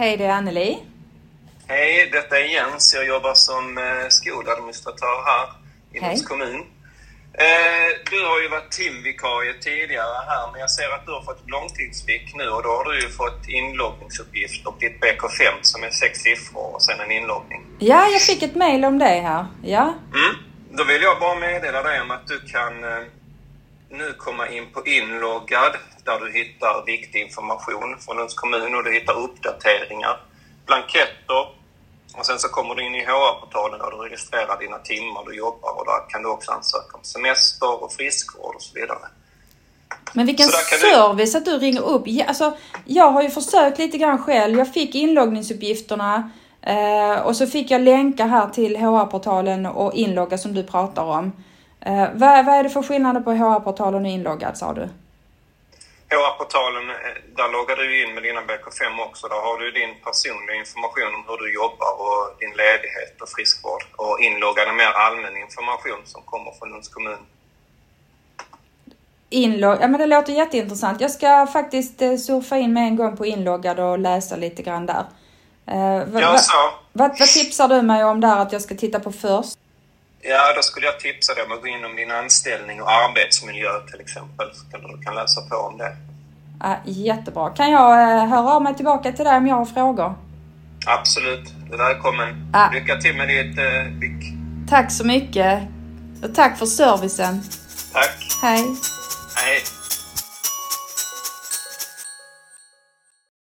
Hej, det är Anneli. Hej, detta är Jens. Jag jobbar som eh, skoladministratör här i. Lunds kommun. Eh, du har ju varit timvikarie tidigare här, men jag ser att du har fått långtidsvik nu och då har du ju fått inloggningsuppgift och ditt BK5 som är sex siffror och sen en inloggning. Ja, jag fick ett mejl om det här. Ja. Mm. Då vill jag bara meddela dig om att du kan eh, nu komma in på inloggad där du hittar viktig information från Lunds kommun och du hittar uppdateringar, blanketter och sen så kommer du in i HR-portalen där du registrerar dina timmar du jobbar och där kan du också ansöka om semester och friskvård och så vidare. Men vilken kan du- service att du ringer upp. Alltså, jag har ju försökt lite grann själv. Jag fick inloggningsuppgifterna eh, och så fick jag länkar här till HR-portalen och inlogga som du pratar om. Eh, vad, vad är det för skillnader på HR-portalen och inloggad sa du? HR-portalen, eh, där loggar du in med dina BK5 också. Där har du din personliga information om hur du jobbar och din ledighet och friskvård. Och inloggad är mer allmän information som kommer från Lunds kommun. Inlogg, ja men det låter jätteintressant. Jag ska faktiskt eh, surfa in med en gång på inloggad och läsa lite grann där. Eh, vad, Ja, så. vad, vad tipsar du mig om där att jag ska titta på först? Ja, då skulle jag tipsa dig om att gå in om din anställning och arbetsmiljö till exempel. Så kan du kan läsa på om det. Ja, jättebra. Kan jag eh, höra av mig tillbaka till dig om jag har frågor? Absolut. Du är välkommen. Ja. Lycka till med ditt eh, BIC. Tack så mycket. Och tack för servicen. Tack. Hej. Hej.